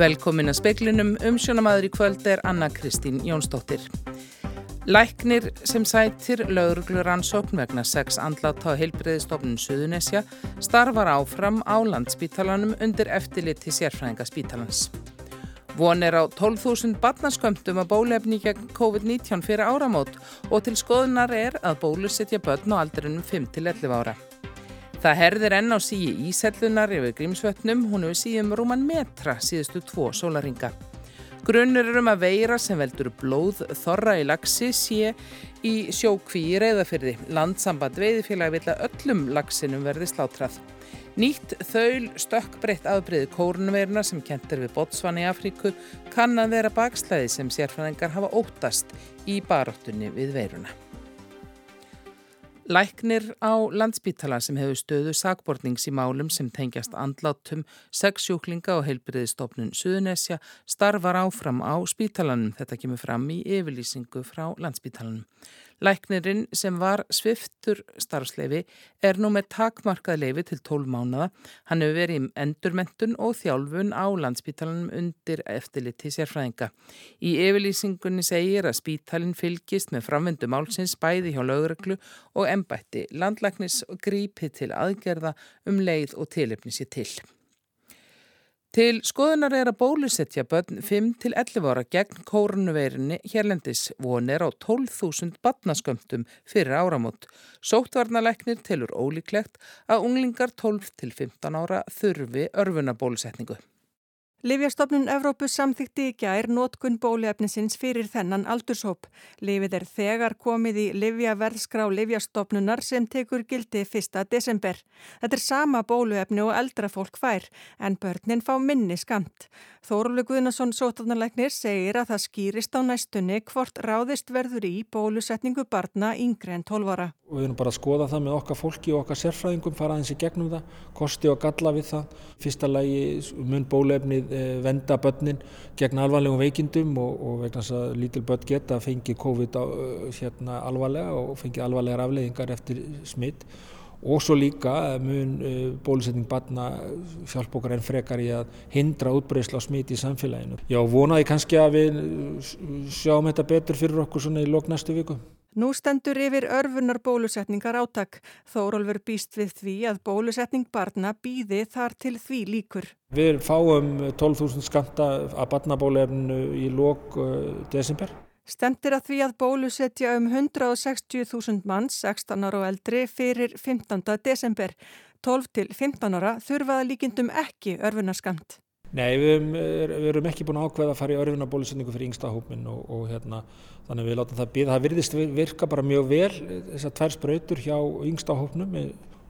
Velkomin að speklinum, umsjónamaður í kvöld er Anna Kristín Jónsdóttir. Læknir sem sætir lauruglur ansókn vegna sex andláta á heilbreyðistofnun Suðunesja starfar áfram á landspítalanum undir eftirliti sérfræðinga spítalans. Von er á 12.000 barnaskömmtum að bólefni gegn COVID-19 fyrir áramót og til skoðunar er að bólusetja börn á aldrinum 5-11 ára. Það herðir enn á síi ísellunar yfir grímsvötnum, hún hefur síðum rúman metra síðustu tvo sólaringa. Grunnur er um að veira sem veldur blóð þorra í lagsi sé í sjókví í reyðafyrði. Landsamband veiðfélagi vil að öllum lagsinum verði slátrað. Nýtt þaul stökkbreytt afbreyði kórnverna sem kentir við Botswana í Afríku kann að vera bakslæði sem sérfræðingar hafa óttast í baróttunni við veiruna. Læknir á landsbítala sem hefur stöðu sakbortnings í málum sem tengjast andlátum, sexsjúklinga og heilbriðistofnun Suðunesja starfar áfram á spítalanum. Þetta kemur fram í yfirlýsingu frá landsbítalanum. Læknirinn sem var sviftur starfsleifi er nú með takmarkað leifi til 12 mánada. Hann hefur verið í endurmentun og þjálfun á landsbítalanum undir eftirliti sérfræðinga. Í yfirlýsingunni segir að spítalinn fylgist með framvendu málsins bæði hjá lögreglu og embætti landlæknis og grípi til aðgerða um leið og tilefni sér til. Til skoðunar er að bólusetja börn 5-11 ára gegn kórnuveirinni hérlendis vonir á 12.000 barnaskömmtum fyrir áramót. Sóttvarnaleknir telur ólíklegt að unglingar 12-15 ára þurfi örfunabólusetningu. Livjastofnun Evrópu samþykti í gær nótkun bóliefnisins fyrir þennan aldurshóp. Livið er þegar komið í Livjaverðskrá Livjastofnunar sem tekur gildi 1. desember. Þetta er sama bóluefni og eldra fólk fær, en börnin fá minni skamt. Þóruleg Guðnason Sótarnarleiknir segir að það skýrist á næstunni hvort ráðist verður í bólusetningu barna yngre en 12 ára. Við erum bara að skoða það með okkar fólki og okkar sérfræðingum, fara aðeins í gegnum það, kosti og galla við það. Fyrsta lagi mun bólefnið Eh, venda börnin gegn alvarlegum veikindum og, og vegna þess að lítil börn geta fengið COVID á, eh, hérna, alvarlega og fengið alvarlegar afleiðingar eftir smitt og svo líka mun uh, bólusetning barna hjálp okkar enn frekar í að hindra útbreysla á smitt í samfélaginu. Já, vonaði kannski að við sjáum þetta betur fyrir okkur svona í lok næstu viku. Nú stendur yfir örfunar bólusetningar átak. Þórólfur býst við því að bólusetning barna býði þar til því líkur. Við fáum 12.000 skamta að barnabólefnu í lók uh, desember. Stendir að því að bólusetja um 160.000 manns, 16 ára og eldri, fyrir 15. desember. 12 til 15 ára þurfaða líkindum ekki örfunarskamt. Nei, við, við erum ekki búin að ákveða að fara í örfunarbólusetningu fyrir yngsta hópin og, og hérna þannig að við látum það býða. Það virðist virka bara mjög vel þessar tvær spröytur hjá yngsta hópnum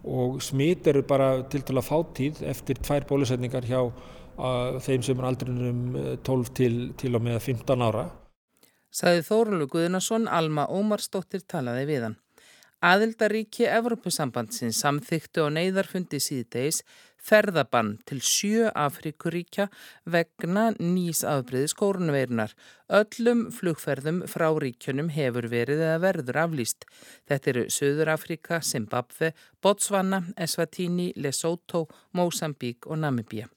og smít eru bara til til að fá tíð eftir tvær bólusetningar hjá uh, þeim sem er aldrinum 12 til, til og með 15 ára. Saði Þórulu Guðnason, Alma Ómarsdóttir talaði við hann. Aðildaríki Evropasambandsins samþyktu á neyðarfundi síðdeis ferðabann til sjö Afrikuríkja vegna nýs afbreyðis kórnveirunar. Öllum flugferðum frá ríkjunum hefur verið eða verður aflýst. Þetta eru Söður Afrika, Zimbabwe, Botswana, Eswatini, Lesotho, Mosambík og Namibíu.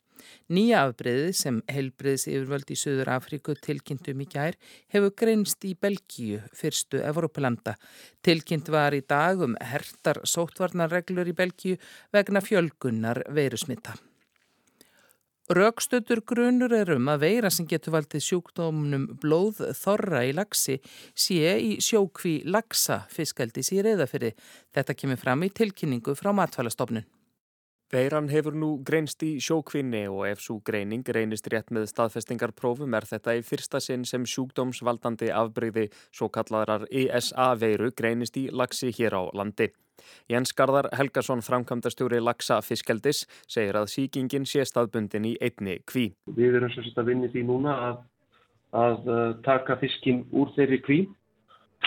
Nýja afbreyðið sem helbreyðs yfirvöld í Suður Afríku tilkynntum í gær hefur greinst í Belgíu, fyrstu Evrópulanda. Tilkynnt var í dag um hertar sótvarnarreglur í Belgíu vegna fjölgunnar veirusmitta. Rögstötur grunur er um að veira sem getur valdið sjúkdómnum blóð þorra í lagsi sé í sjókví lagsa fiskaldis í reyðafyrri. Þetta kemur fram í tilkynningu frá matfælastofnun. Veiran hefur nú greinst í sjókvinni og ef svo greining reynist rétt með staðfestingarprófum er þetta í fyrsta sinn sem sjúkdómsvaldandi afbreyði svo kallarar ESA-veiru greinist í lagsi hér á landi. Jens Garðar Helgason, framkvæmdastjóri Lagsa Fiskeldis, segir að síkingin sé staðbundin í einni kví. Við erum sérst að vinni því núna að, að uh, taka fiskin úr þeirri kví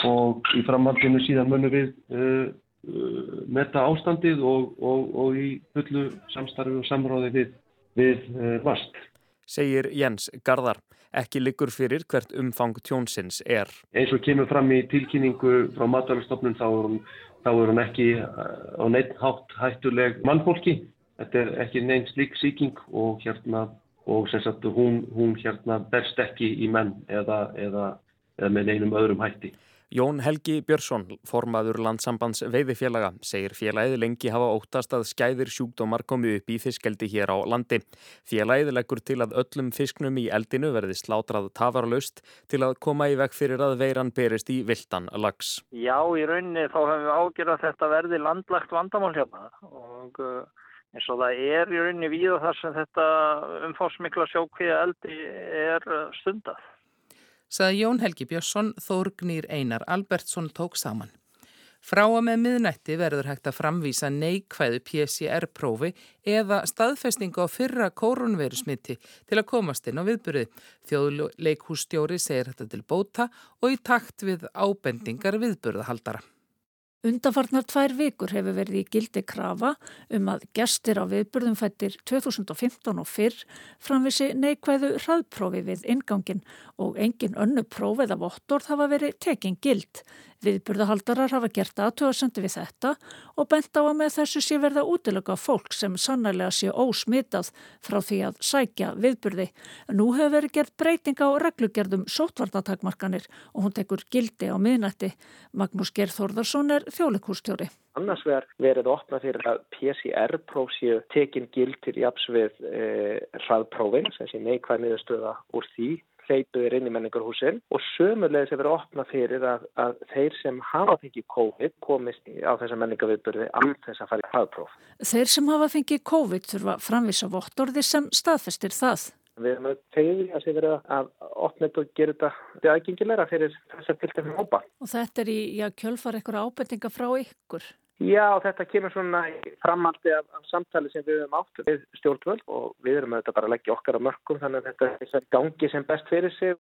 og í framhaldinu síðan munum við uh, metta ástandið og, og, og í fullu samstarfi og samráði við, við uh, vast. Segir Jens Garðar, ekki liggur fyrir hvert umfang tjónsins er. Eins og kemur fram í tilkynningu frá matalastofnun þá er hún, þá er hún ekki uh, á neitt hátt hættuleg mannfólki. Þetta er ekki neins lík síking og hérna og sem sagt hún, hún hérna berst ekki í menn eða, eða, eða með einum öðrum hætti. Jón Helgi Björnsson, formaður landsambands veiðifélaga, segir félagið lengi hafa óttast að skæðir sjúkdómar komi upp í fiskeldi hér á landi. Félagið leggur til að öllum fisknum í eldinu verði slátrað tafarlaust til að koma í veg fyrir að veiran berist í viltan lags. Já, í rauninni þá hefum við ágjörðað þetta verði landlagt vandamál hérna og uh, eins og það er í rauninni víða þar sem þetta umfásmikla sjókvíða eldi er uh, stundað saði Jón Helgi Björnsson, Þórgnýr Einar Albertsson tók saman. Frá að með miðnætti verður hægt að framvísa neikvæðu PCR-prófi eða staðfestingu á fyrra koronverusmiti til að komast inn á viðburði. Þjóðleikhússtjóri segir þetta til bóta og í takt við ábendingar viðburðahaldara. Undarfarnar tvær vikur hefur verið í gildi krafa um að gestir á viðburðum fættir 2015 og fyrr framvisi neikvæðu hraðprófi við ingangin og engin önnu prófið af ottorð hafa verið tekin gild. Viðburðahaldarar hafa gert aðtöðasendi við þetta og bent á að með þessu sé verða útilega fólk sem sannarlega sé ósmitað frá því að sækja viðburði. Nú hefur verið gert breyting á reglugerðum sótvarnatakmarkanir og hún tekur gildi á miðnætti. Magnús Gerþórðarsson er þjólikúrstjóri. Annars verið að opna fyrir að PCR-próf séu tekin gild til japs við e, hraðprófin sem sé neikvæð niðurstöða úr því hleypuðir inn í menningarhúsin og sömulegis hefur opna fyrir að, að þeir sem hafa fengið COVID komist á þessa menningarviðburði allt þess að fara í hraðpróf. Þeir sem hafa fengið COVID þurfa framvisa vottorði sem staðfestir það. Við erum að tegja að sé verið að opna þetta og gera þetta aðgengilega fyrir þess að tilta fyrir hópa. Og þetta er í kjölfar eitthvað ábendinga frá ykkur? Já, þetta kemur svona framaldi af, af samtali sem við höfum átt við stjórnvöld og við erum auðvitað bara að leggja okkar á mörgum þannig að þetta er gangi sem best fyrir sig.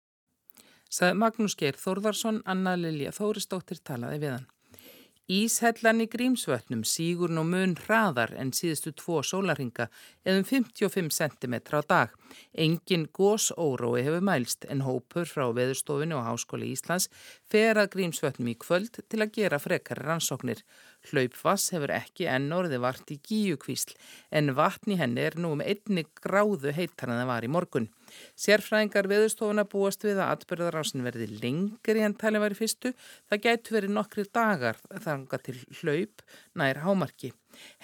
Saði Magnús Geir Þórðarsson, Anna Lilja Þóristóttir talaði við hann. Íshellan í Grímsvötnum sígur nú mun hraðar en síðustu tvo sólarhinga eða um 55 cm á dag. Engin gósórói hefur mælst en hópur frá Veðurstofinu og Háskóli Íslands fer að Grímsvötnum í kvöld til að gera frekari rannsóknir. Hlaupvass hefur ekki enn orði vart í gíukvísl en vatni henni er nú um einni gráðu heitar en það var í morgun. Sérfræðingar veðustofuna búast við að atbyrðarásin verði lengri en tali var í fyrstu. Það gætu verið nokkri dagar þanga til hlaup nær hámarki.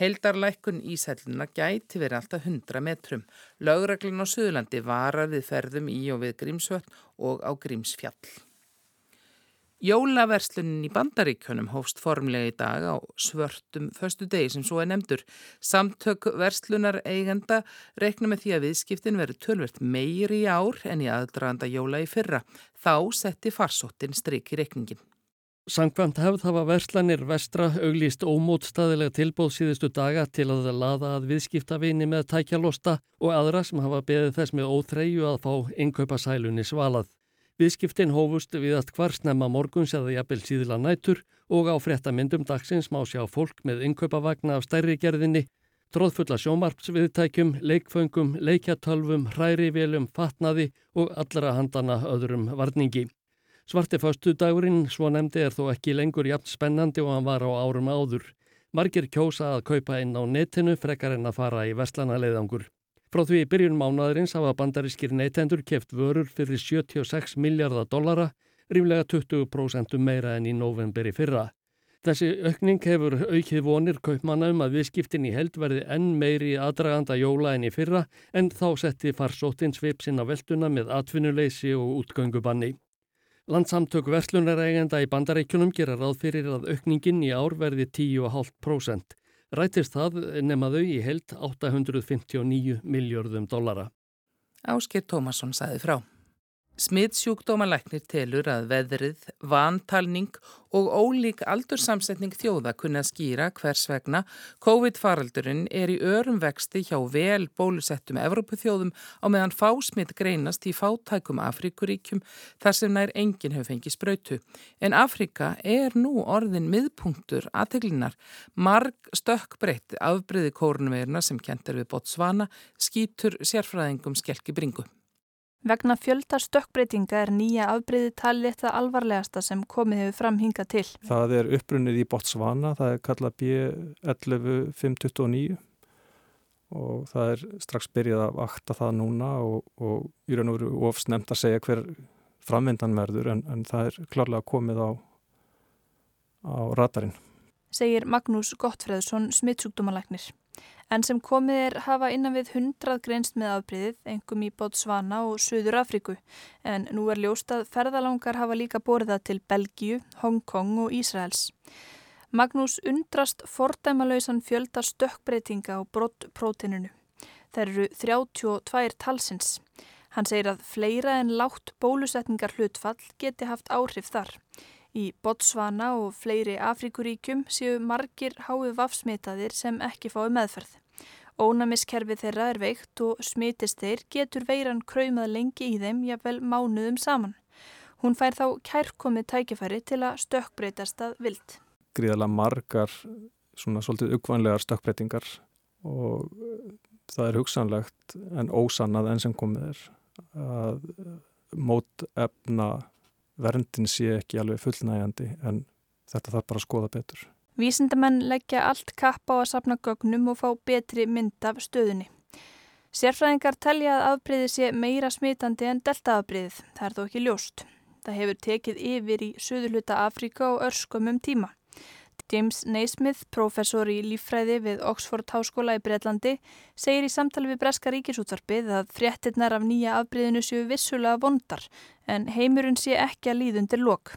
Heildarlækkun ísællina gæti verið alltaf 100 metrum. Lögreglun á Suðlandi varar við ferðum í og við Grímsvöld og á Grímsfjall. Jólaverslunin í bandaríkjunum hófst formlega í dag á svörtum förstu degi sem svo er nefndur. Samtök verslunar eigenda reikna með því að viðskiptin verið tölvert meiri í ár en í aðdraganda jóla í fyrra. Þá setti farsóttin stryk í reikningin. Sankvæmt hefð hafa verslanir vestra auglýst ómótstæðilega tilbóð síðustu daga til að laða að viðskiptavinni með tækjalosta og aðra sem hafa beðið þess með óþreyju að fá innkaupa sælunni svalað. Viðskiptin hófust við að hvarsnemma morguns eða jafnvel síðla nætur og á frettamyndum dagsins má sjá fólk með innkaupavagna af stærri gerðinni, tróðfulla sjómarpsviðtækjum, leikföngum, leikjatölvum, hrærivelum, fatnaði og allra handana öðrum varningi. Svarti föstu dagurinn, svo nefndi, er þó ekki lengur jafn spennandi og hann var á árum áður. Margir kjósa að kaupa inn á netinu frekar en að fara í verslana leiðangur. Frá því í byrjun mánaðurins hafa bandarískir neytendur keft vörur fyrir 76 miljardar dollara, ríflega 20% meira enn í novemberi fyrra. Þessi aukning hefur aukið vonir kaupmanna um að viðskiptin í held verði enn meiri aðdraganda jóla enn í fyrra en þá setti farsóttinn svipsinn á velduna með atvinnuleysi og útgöngubanni. Landsamtök verslunarægenda í bandaríkjunum gera ráð fyrir að aukningin í ár verði 10,5%. Rætist það nemaðu í held 859 miljörðum dollara. Ásker Tómasson saði frá. Smittsjúkdómalæknir telur að veðrið, vantalning og ólík aldursamsetning þjóða kunna skýra hvers vegna COVID-faraldurinn er í örum vexti hjá vel bólusettum Evrópuþjóðum á meðan fásmitt greinast í fátækum Afrikuríkjum þar sem nær enginn hefur fengið spröytu. En Afrika er nú orðin miðpunktur aðteglinnar. Marg stökkbreytt afbreyði kórnveirna sem kentar við Botswana skýtur sérfræðingum skelki bringu. Vegna fjölda stökkbreytinga er nýja afbreyði talið þetta alvarlegasta sem komið hefur fram hinga til. Það er upprunnið í Botswana, það er kallað B11529 og það er strax byrjað að vakta það núna og, og í raun og veru ofsnemt að segja hver framvindan verður en, en það er klárlega komið á, á radarinn. Segir Magnús Gottfreðsson smittsúkdómalæknir. En sem komið er hafa innan við hundrað greinst með afbríðið, engum í Botswana og Suður Afríku. En nú er ljóst að ferðalangar hafa líka borðað til Belgíu, Hongkong og Ísraels. Magnús undrast fordæmalauðsan fjölda stökkbreytinga á brottprótinunu. Það eru 32 talsins. Hann segir að fleira en látt bólusetningar hlutfall geti haft áhrif þar. Í Botswana og fleiri Afrikuríkjum séu margir hái vafsmitaðir sem ekki fái meðferð. Ónamiskerfi þeirra er veikt og smitist þeir getur veiran kræmað lengi í þeim jafnvel mánuðum saman. Hún fær þá kærkomið tækifæri til að stökkbreytast að vild gríðarlega margar svona svolítið uggvænlegar stökkbreytingar og það er hugsanlegt en ósannað enn sem komið er að mótefna verndin sé ekki alveg fullnægjandi en þetta þarf bara að skoða betur. Vísindamenn leggja allt kapp á að sapna gögnum og fá betri mynd af stöðunni. Sérfræðingar telja að afbreyði sé meira smitandi en deltaafbreyðið, það er þó ekki ljóst. Það hefur tekið yfir í söðurluta Afríka og örskumum tíma. James Naismith, professor í líffræði við Oxford Háskóla í Breitlandi, segir í samtali við Breska ríkisútvarpið að fréttinnar af nýja afbreyðinu séu vissulega vondar en heimurinn sé ekki að líðundir lok.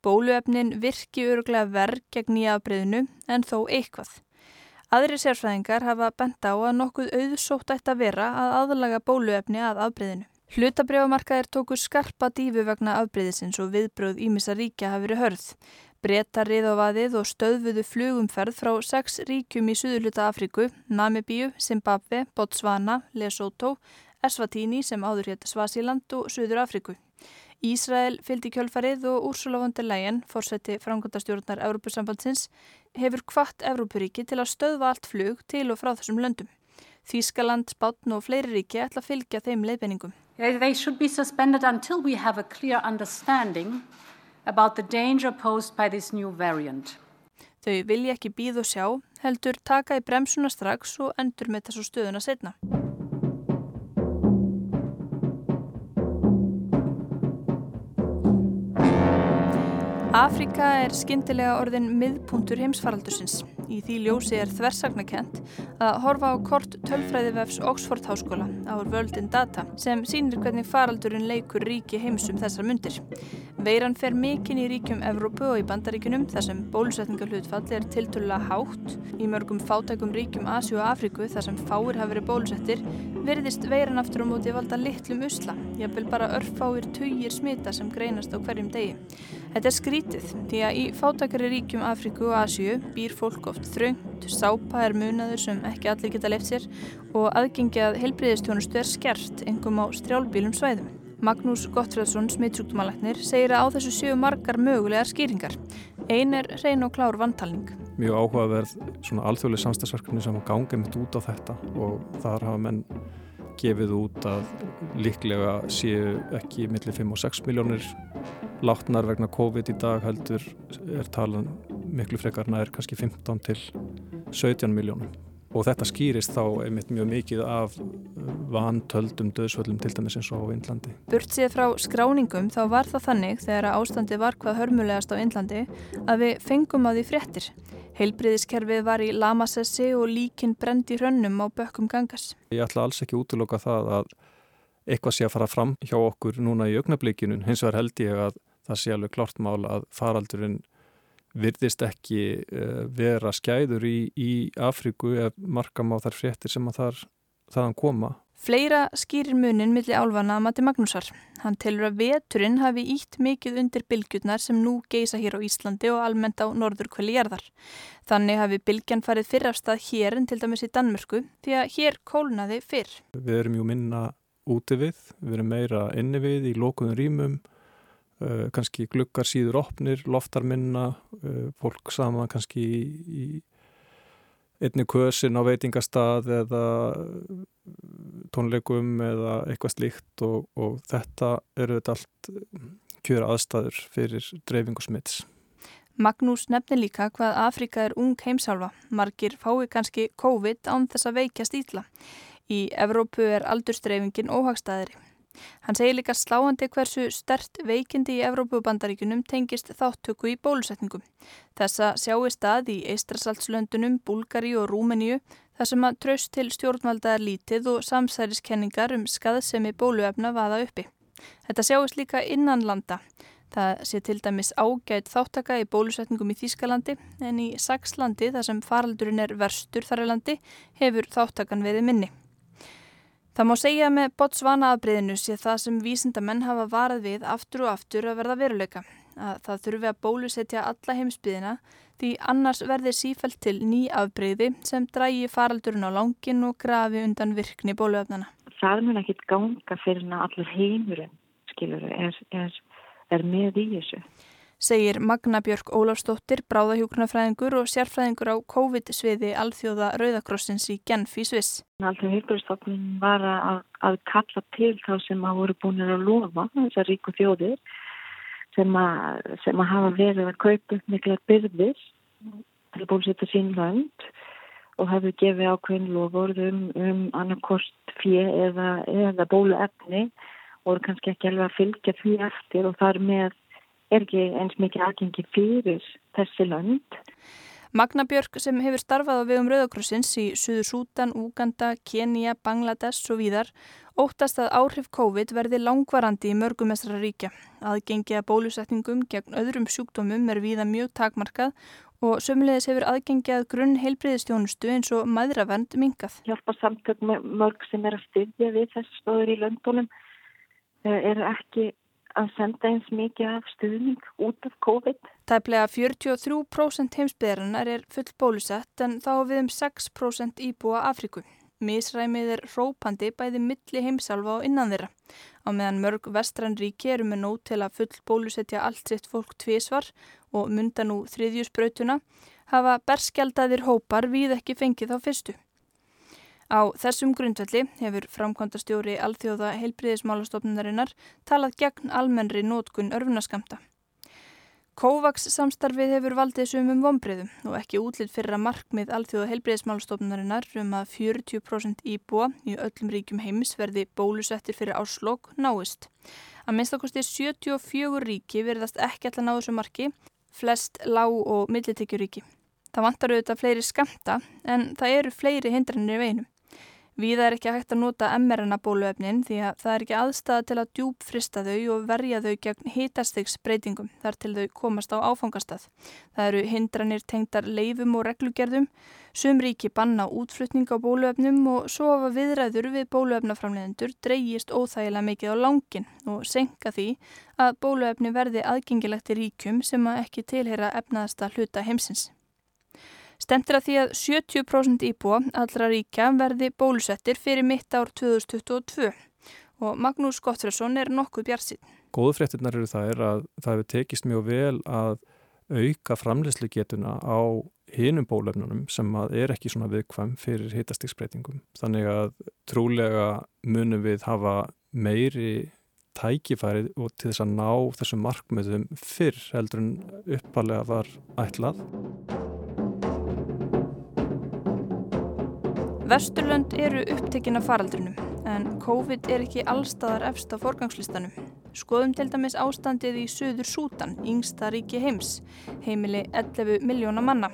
Bóluefnin virki öruglega verð gegn nýja afbreyðinu en þó eitthvað. Aðri sérfræðingar hafa bent á að nokkuð auðsótt ætti að vera að aðlaga bóluefni að afbreyðinu. Hlutabrjámarkaðir tóku skarpa dífu vegna afbreyðisins og viðbröð Ímissa ríkja hafi verið hörð. Breta riðofaðið og stöðvuðu flugumferð frá sex ríkjum í Suðurluta Afríku, Namibíu, Zimbabwe, Botswana, Lesotho, Eswatini sem áður hétt Svasiland og Suður Afríku. Ísrael fylgdi kjölfarið og Úrsula von der Leyen, fórseti framkvæmdastjórnar Európusambandsins, hefur kvart Európuríki til að stöðva allt flug til og frá þessum löndum. Þýskaland, Spátn og fleiri ríki ætla að fylgja þeim leiðbeiningum. They should be suspended until we about the danger posed by this new variant. Þau vilja ekki býð og sjá, heldur taka í bremsuna strax og endur með þessu stöðuna setna. Afrika er skindilega orðin miðpuntur heimsfaraldursins. Í því ljósi er þversagnakent að horfa á kort tölfræðivefs Oxford Háskóla á World in Data sem sínir hvernig faraldurinn leikur ríki heimsum þessar myndir. Veiran fer mikinn í ríkjum Evrópu og í bandaríkunum þar sem bólusetningarhlutfall er tilturlega hátt. Í mörgum fátækum ríkjum Asju og Afriku þar sem fáir hafi verið bólusettir verðist veiran aftur á móti valda litlum usla. Vil bara örfáir tugir smita sem greinast á hverjum degi. Þetta er skrítið því að í fátakari ríkjum Afriku og Asju býr fólk oft þröngt, sápa er munaður sem ekki allir geta left sér og aðgengjað helbriðistjónustu er skert engum á strjálbílum svæðum. Magnús Gottfredsson, smittsjúktumalæknir, segir að á þessu séu margar mögulegar skýringar. Einn er reyn og klár vantalning. Mjög áhugaverð svona alþjóðlega samstagsverkefni sem gangið mitt út á þetta og þar hafa menn gefið út að líklega séu ekki millir 5 og 6 miljónir látnar vegna COVID í dag heldur er talan miklu frekarna er kannski 15 til 17 miljónum og þetta skýrist þá einmitt mjög mikið af vantöldum döðsvöldum til dæmis eins og á Índlandi. Burt séð frá skráningum þá var það þannig þegar að ástandi var hvað hörmulegast á Índlandi að við fengum á því fréttir Heilbriðiskerfið var í lamasessi og líkin brendi hrönnum á bökkum gangas. Ég ætla alls ekki útloka það að eitthvað sé að fara fram hjá okkur núna í augnablíkinu. Hins vegar held ég að það sé alveg klart mál að faraldurinn virðist ekki uh, vera skæður í, í Afríku eða markam á þar fréttir sem að þar, þaðan koma. Fleira skýrir munin millir álvana að mati Magnúsar. Hann telur að veturinn hafi ítt mikið undir bylgjurnar sem nú geisa hér á Íslandi og almennt á norður kveli jarðar. Þannig hafi bylgjan farið fyrr af stað hér en til dæmis í Danmörku því að hér kólnaði fyrr. Við erum jú minna úti við, við erum meira inni við í lókuðum rýmum, uh, kannski glukkar síður opnir, loftar minna, uh, fólk sama kannski í, í einni kösin á veitingastað eða tónleikum eða eitthvað slíkt og, og þetta eru þetta allt kjöra aðstæður fyrir dreifingu smitts. Magnús nefnir líka hvað Afrika er ung heimsálfa. Margir fái kannski COVID án þess að veikjast ítla. Í Evrópu er aldurstreifingin óhagstaðri. Hann segir líka sláandi hversu stert veikindi í Evrópubandaríkunum tengist þáttöku í bólusetningum. Þessa sjáu stað í Eistrasaltslöndunum, Búlgari og Rúmeníu þar sem að tröst til stjórnvalda er lítið og samsæriskenningar um skaðsemi bóluefna vaða uppi. Þetta sjáist líka innan landa. Það sé til dæmis ágætt þáttaka í bólusetningum í Þýskalandi en í Sakslandi þar sem faraldurinn er verstur þar í landi hefur þáttakan verið minni. Það má segja með Botswana afbreyðinu sé það sem vísindamenn hafa varað við aftur og aftur að verða veruleika. Að það þurfi að bólusetja alla heimsbyðina því annars verði sífælt til ný afbreyði sem drægi faraldurinn á langin og grafi undan virkni bóluöfnana. Það mun ekki ganga fyrir allir heimurinn, skilur, er, er er með í þessu. Segir Magna Björk Ólafsdóttir, bráðahjókunarfræðingur og sérfræðingur á COVID-sviði alþjóða Rauðakrossins í Genf í Sviss. Alltaf heilbjörnstofnun var að, að kalla til þá sem að voru búin að lofa þessar ríku þjóðir sem að, sem að hafa verið að kaupa upp miklar byrðis til að bólusetta sín land og hafi gefið ákveðin loford um, um annarkost fjö eða, eða bóluefni voru kannski ekki alveg að fylgja því eftir og þar með er ekki eins mikið aðgengi fyrir þessi lönd. Magna Björk sem hefur starfað á vegum Rauðakrossins í Suður Sútan, Úganda, Kenya, Bangladesh og víðar óttast að áhrif COVID verði langvarandi í mörgum mestrar ríkja. Aðgengi að bólusetningum gegn öðrum sjúkdómum er víða mjög takmarkað og sömulegis hefur aðgengi að grunn heilbreyðistjónustu eins og maðuravernd mingað. Hjálpa samtök mörg sem er að styðja við þessu stóður í löndunum Eh, eru ekki að senda eins mikið af stuðning út af COVID. Tæplega 43% heimsbyðarinnar er full bólusett en þá við um 6% íbúa Afriku. Mísræmið er rópandi bæði milli heimsálfa og innan þeirra. Á meðan mörg vestrann ríki eru með nót til að full bólusetja allt sitt fólk tvísvar og mynda nú þriðjusbrautuna hafa berskjaldadir hópar við ekki fengið á fyrstu. Á þessum grundvelli hefur framkvæmdastjóri alþjóða heilbriðismálastofnunarinnar talað gegn almennri nótkun örfunaskamta. Kovax samstarfið hefur valdið sumum vonbriðum og ekki útlitt fyrir að markmið alþjóða heilbriðismálastofnunarinnar um að 40% íbúa í öllum ríkjum heimis verði bólusettir fyrir áslokk náist. Að minnstakosti 74 ríki verðast ekki alltaf náðu sem marki, flest lág- og millitekjuríki. Það vantar auðvitað fleiri skamta en það eru fleiri hindranir í veinum. Víða er ekki hægt að nota mRNA bóluefnin því að það er ekki aðstæða til að djúb frista þau og verja þau gegn hitastegs breytingum þar til þau komast á áfangastað. Það eru hindranir tengdar leifum og reglugerðum, sum ríki banna útflutning á bóluefnum og svo hafa viðræður við bóluefnaframleðendur dreyjist óþægilega mikið á langin og senka því að bóluefni verði aðgengilegt í ríkum sem að ekki tilheyra efnaðasta hluta heimsins. Stemtir að því að 70% íbúa allra ríkja verði bólusettir fyrir mitt ár 2022 og Magnús Gottfriðsson er nokkuð bjarsinn. Góðu fréttinnar eru það er að það hefur tekist mjög vel að auka framleyslu getuna á hinum bólefnunum sem að er ekki svona viðkvæm fyrir hitastíksbreytingum. Þannig að trúlega munum við hafa meiri tækifærið og til þess að ná þessum markmiðum fyrr heldur en uppalega var ætlað. Vesturlönd eru upptekinn af faraldrinum en COVID er ekki allstaðar efst á forgangslistanum. Skoðum til dæmis ástandið í Suður Sútan, yngsta ríki heims, heimili 11 miljóna manna.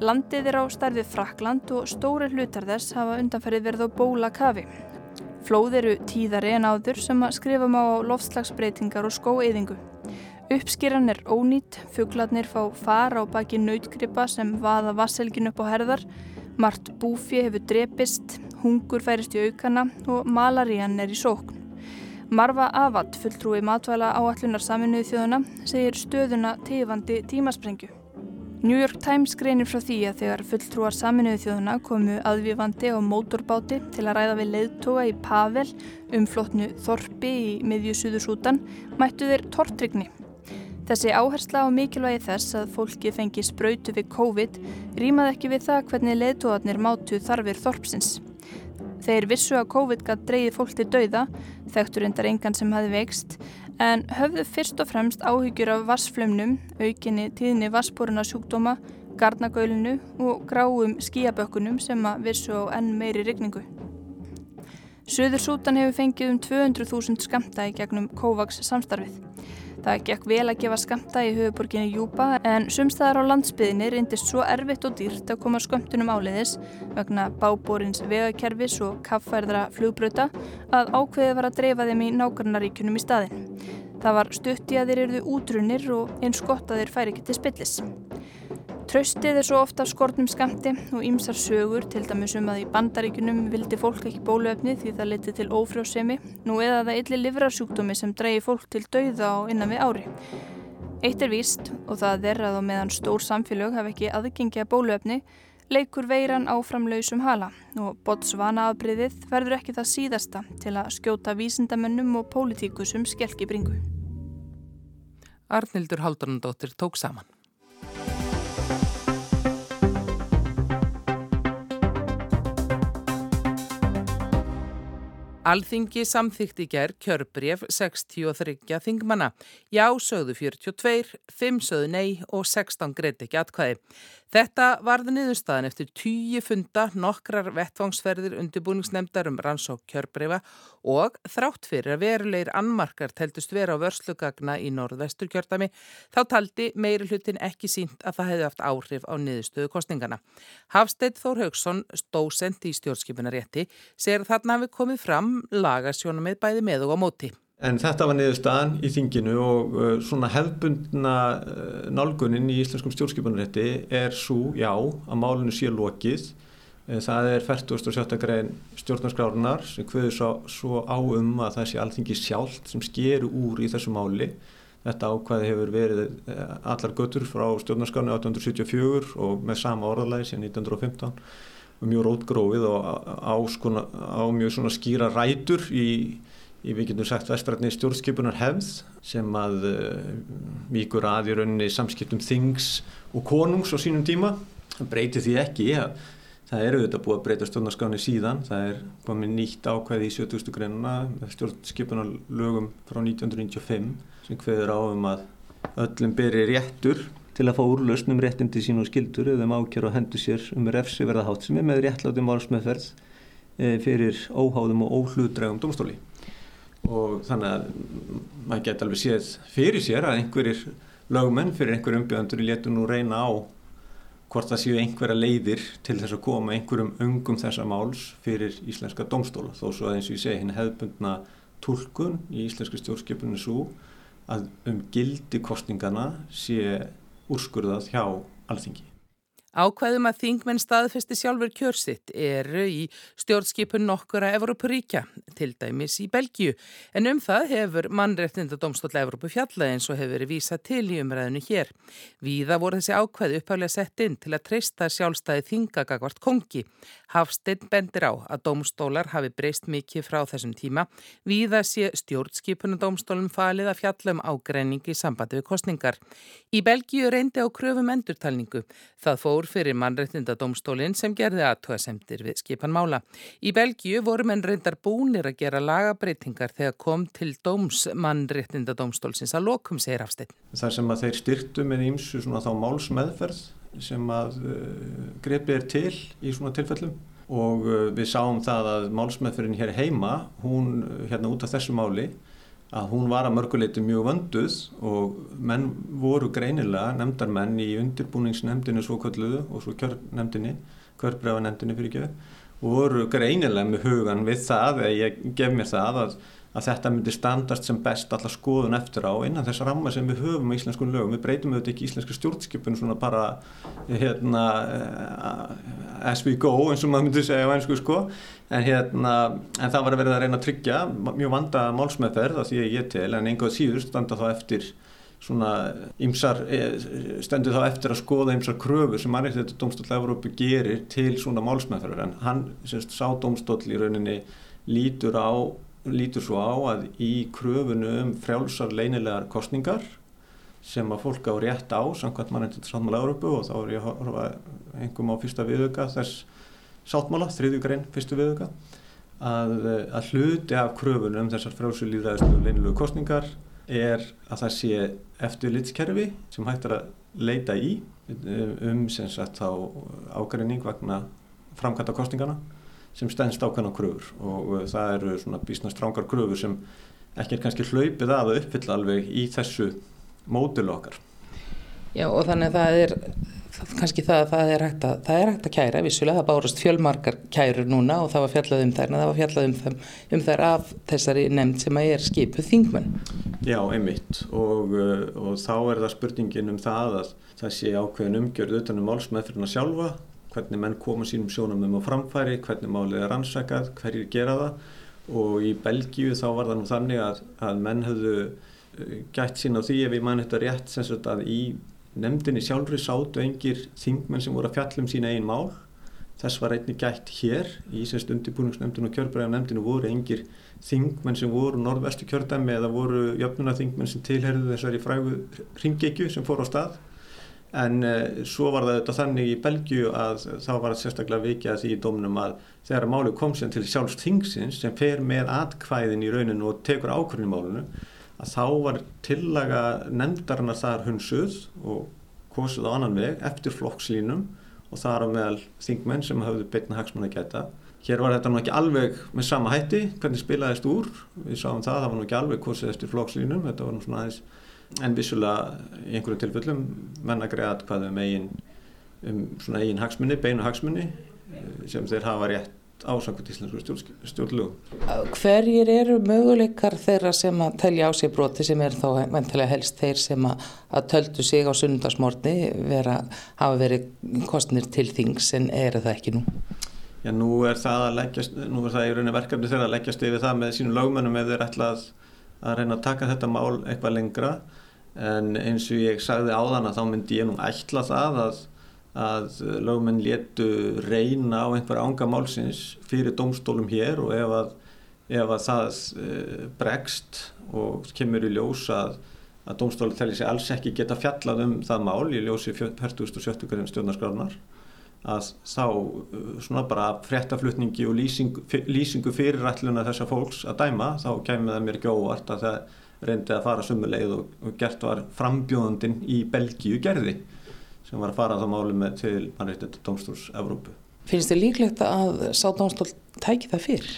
Landið er á starfið Frakland og stóri hlutar þess hafa undanferðið verið á bóla kafi. Flóð eru tíðari en áður sem að skrifum á loftslagsbreytingar og skóeðingu. Uppskýran er ónýtt, fugglarnir fá fara á baki nautgripa sem vaða vasselgin upp á herðar Mart búfi hefur drepist, hungur færist í aukana og malarían er í sókn. Marfa Avad, fulltrúi matvæla áallunar saminuðu þjóðuna, segir stöðuna tegandi tímasprengju. New York Times greinir frá því að þegar fulltrúar saminuðu þjóðuna komu aðvífandi á mótorbáti til að ræða við leiðtoga í Pavel um flottnu Þorpi í miðju Suðursútan mættu þeir tortrygni Þessi áhersla á mikilvægi þess að fólki fengi spröytu við COVID rýmaði ekki við það hvernig leðtóðarnir mátu þarfir þorpsins. Þeir vissu að COVID gætt dreyði fólk til dauða, þekktur endar engan sem hafi veikst, en höfðu fyrst og fremst áhyggjur af vassflömnum, aukinni tíðni vassbúruna sjúkdóma, garnagölinu og gráum skíabökkunum sem að vissu á enn meiri rigningu. Suður Sútan hefur fengið um 200.000 skamta í gegnum COVAX samstarfið. Það gekk vel að gefa skamta í höfuborginni Júpa en sumstaðar á landsbyðinni reyndist svo erfitt og dýrt að koma skömmtunum áleiðis vegna bábórins vegakerfis og kaffærðra flugbröta að ákveðið var að dreifa þeim í nákvæmnaríkunum í staðin. Það var stutt í að þeir eruðu útrunir og eins gott að þeir færi ekki til spillis. Traustið er svo ofta skortnum skamti og ýmsar sögur til dæmis um að í bandaríkunum vildi fólk ekki bóluefni því það leti til ófrjósemi nú eða það illi livrarsjúkdómi sem dreyji fólk til dauða á innan við ári. Eitt er víst og það er að á meðan stór samfélög hafa ekki aðgengi að bóluefni leikur veiran áframlausum hala og Botswana afbriðið verður ekki það síðasta til að skjóta vísindamönnum og pólitíkusum skelki bringu. Arnildur Haldunandóttir tók saman. Alþingi samþykti gerð kjörbref 63 þingmanna. Já sögðu 42, 5 sögðu nei og 16 greiti ekki atkvæði. Þetta varði niðurstaðan eftir tíu funda nokkrar vettvangsferðir undirbúningsnemdar um rannsók kjörbrefa og þrátt fyrir að verulegir annmarkar teltust vera á vörslugagna í norðvestur kjördami þá taldi meiri hlutin ekki sínt að það hefði haft áhrif á niðurstöðu kostningana. Hafstedt Þór Haugsson, stósend í stjórnskipunarétti, segir að þarna hafi komið fram lagasjónum með bæði með og á móti. En þetta var niðurstaðan í þinginu og uh, svona hefbundna uh, nálgunin í íslenskum stjórnskipunarrétti er svo, já, að málinu sé lokið. Uh, það er 47. grein stjórnarskrárunar sem hverður svo, svo á um að það sé allþingi sjálft sem skeru úr í þessu máli. Þetta ákvæði hefur verið uh, allar götur frá stjórnarskránu 1874 og með sama orðalagi síðan 1915 og mjög rótgrófið og á, skona, á mjög skýra rætur í í við getum sagt vestrætni stjórnskipunar hefð sem að uh, víkur að í rauninni samskiptum þings og konungs á sínum tíma. Það breytir því ekki að það eru þetta búið að breyta stjórnarskáni síðan. Það er komið nýtt ákvæði í 70. greinuna stjórnskipunar lögum frá 1995 sem hveður á um að öllum beri réttur til að fá úrlausn um réttindi sín og skildur eða um ákjör og hendur sér um refsi verða hátt sem er með réttlátum valsmeðferð eh, fyrir óháðum og óhlutdregum domstóli og þannig að maður geta alveg séð fyrir sér að einhverjir lögmenn fyrir einhverjum umbjöðandur letur nú reyna á hvort það séu einhverja leiðir til þess að koma einhverjum ungum þessa máls fyrir íslenska domstóla þó svo að eins og ég segi hinn hefðbundna tólkun í íslenska stjórnskipunni svo að um gildi kostningana sé úrskurðað hjá alþingi. Ákvæðum að þingmenn staðfesti sjálfur kjörsitt eru í stjórnskipun nokkura Evrópuríkja, til dæmis í Belgíu, en um það hefur mannreftindadómstóll Evrópu fjallað eins og hefur verið vísa til í umræðinu hér. Víða voru þessi ákvæði uppháðlega sett inn til að treysta sjálfstæði þingagagvart kongi. Hafsteinn bendir á að dómstólar hafi breyst mikið frá þessum tíma. Víða sé stjórnskipunadómstólum falið að fjalla um ágreiningi í sambandi við kostningar. Í Belgíu reyndi á kröfum endurtalningu. Það fór fór fyrir mannreitindadómstólinn sem gerði aðtóasemtir við skipan mála. Í Belgíu voru menn reyndar búnir að gera lagabreitingar þegar kom til dóms mannreitindadómstólsins að lokum segir afsteinn. Það sem að þeir styrtu með ímsu þá málsmeðferð sem að uh, grepi er til í svona tilfellum og uh, við sáum það að málsmeðferðin hér heima, hún uh, hérna út af þessu máli að hún var að mörguleiti mjög vönduð og menn voru greinilega nefndarmenn í undirbúningsnemndinu svo kalluðu og svo kjörnemndinni, kjörbrefanemndinni fyrir ekki, voru greinilega með hugan við það, eða ég gef mér það að að þetta myndi standast sem best alla skoðun eftir á innan þess ramma sem við höfum í íslenskun lögum. Við breytum auðvitað ekki íslenska stjórnskipun svona bara hérna, uh, as we go eins og maður myndi segja á einsku sko en, hérna, en það var að verða að reyna að tryggja mjög vanda málsmeðferð að því að ég tel en einhvað síður standa þá eftir svona ymsar eh, stendur þá eftir að skoða ymsar kröfur sem mannreitt domstól Európu gerir til svona málsmeðferðar en hann semst sá domstól í rauninni lítur á lítur svo á að í kröfunu um frjálsar leinilegar kostningar sem að fólk á rétt á samkvæmt mannendið sáttmála Európu og þá er ég að horfa einhverjum á fyrsta viðöka þess sáttmála, þriðju grein fyrstu viðöka að, að hluti af kröfunum um þessar frjálsulíðræðislu leinilegu kostningar er að það sé eftirlitskerfi sem hægt er að leita í um sem sagt þá ágærinning vegna framkvæmta kostingana sem stennst ákveðna kröfur og það eru svona bísna strángar kröfur sem ekki er kannski hlaupið að að uppfylla alveg í þessu módulu okkar. Já og þannig að það er kannski það að það er hægt að, það er hægt að kæra vissulega, það bárast fjölmarkar kærur núna og það var fjallað um þær það var fjallað um, þeim, um þær af þessari nefnd sem að er skipuð þingmenn. Já, einmitt og, uh, og þá er það spurningin um það að það sé ákveðin umgjörð utanum málsmeðfyrirna sjálfa, hvernig menn koma sínum sjónum á framfæri, hvernig málið er ansakað, hverjir gera það. Og í Belgíu þá var það nú þannig að, að menn höfðu uh, gætt sín á því ef ég man þetta rétt sem sagt að í nefndinni sjálfri sátu engir þingmenn sem voru að fjallum sína einn mál. Þess var einni gætt hér í sérst undirbúningsnefndinu og kjörbræðan nefndinu voru engir þingmenn sem voru norðvestu kjördæmi eða voru jöfnuna þingmenn sem tilherðu þessari frægu ringekju sem fór á stað en uh, svo var það þetta þannig í Belgiu að þá var það sérstaklega vikið að því í domnum að þegar máli kom sem til sjálfs þingsins sem fer með atkvæðin í rauninu og tekur ákvörðin í málunu að þá var tillaga nefndarinnar þar hunsuð og kosið á annan veg eftir flokkslínum og þar á meðal þingmenn sem hafðu beitna hagsmann að geta. Hér var þetta nú ekki alveg með sama hætti, hvernig spilaðist úr, við sáum það, það var nú ekki alveg kosið eftir flokkslínum, þetta var nú svona aðeins, en vissulega í einhverju tilfellum menna greiðat hvað um eigin, um svona eigin hagsmunni, beinu hagsmunni sem þeir hafa rétt ásakvöld íslensku stjórnlugum. Hverjir eru möguleikar þeirra sem að telja á sig broti sem er þá mentilega helst þeir sem að, að töldu sig á sunnundasmórni vera, hafa verið kostnir til þings en eru það ekki nú? Já, nú er það að leggjast, nú er það í rauninni verkefni þeirra að leggjast yfir það með sínum lögmennum ef þeir ætla að, að reyna að taka þetta mál eitthvað lengra en eins og ég sagði áðan að þá myndi ég nú ætla það að að lögumenn léttu reyna á einhverja ánga málsins fyrir domstólum hér og ef að, ef að það e, bregst og kemur í ljós að, að domstóli telli sig alls ekki geta fjallað um það mál í ljósi 47. grunn stjórnarskráðnar að þá e, svona bara fréttaflutningi og lýsingu, lýsingu fyrirætluna þessar fólks að dæma þá kemur það mér ekki óvart að það reyndi að fara sumuleið og, og gert var frambjóðandin í Belgíu gerði sem var að fara þá máli með til mannreittið domstóls Evrópu. Finnst þið líklegt að sá domstól tæki það fyrr?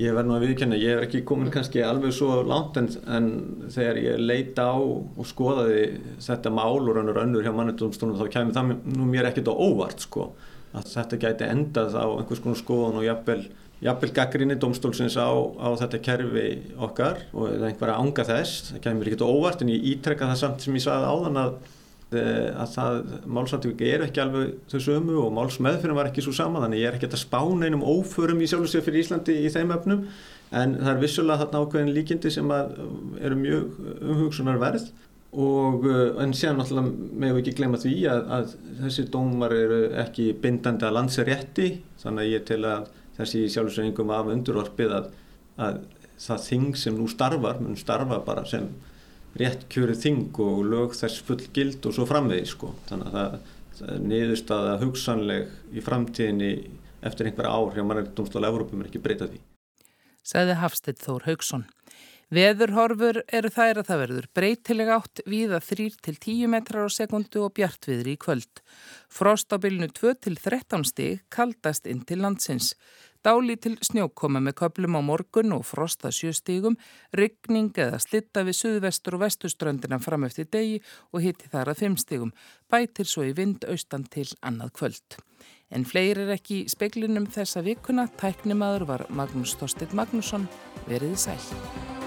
Ég verð nú að viðkjanna, ég er ekki komin kannski alveg svo langt en, en þegar ég leita á og skoðaði þetta mál og rannur önnur hjá mannreittdomstólum þá kemur það nú mér ekkit á óvart sko að þetta gæti endað á einhvers konar skoðan og jafnvel jafnvel gaggrinni domstólsins á, á þetta kerfi okkar og einhverja ánga þess, það kemur ekkit á óvart en ég ítrekka það samt sem ég sagði áðan að Eh, að það málsatvík er ekki alveg þau sömu og málsmeðfyrir var ekki svo sama. Þannig ég er ekki að spána einum óförum í sjálfsögur fyrir Íslandi í þeim öfnum en það er vissulega þarna ákveðin líkindi sem eru mjög umhugsunar verð og eh, en séðan náttúrulega meðum við ekki glemja því að, að þessi dómar eru ekki bindandi að landserétti þannig að ég tel að þessi sjálfsögingum af undurvarpið að, að það þing sem nú starfar mun starfa bara sem rétt kjörið þing og lög þess full gild og svo framvegi sko. Þannig að það, það er niðurstaða hugsanleg í framtíðinni eftir einhverja ár hjá mannægdómsdóla Evrópum er ekki breytað því. Sæði Hafstedt Þór Haugsson. Veðurhorfur eru þær að það verður breytilega átt víða 3-10 metrar á sekundu og bjartviðri í kvöld. Frost á bylnu 2-13 stig kaldast inn til landsins. Dáli til snjókoma með köplum á morgun og frosta sjöstígum, ryggning eða slitta við suðvestur og vestuströndina fram eftir degi og hitti þar að fimmstígum, bætir svo í vind austan til annað kvöld. En fleiri er ekki í speklinum þessa vikuna, tæknimaður var Magnús Þorstedt Magnússon, veriði sæl.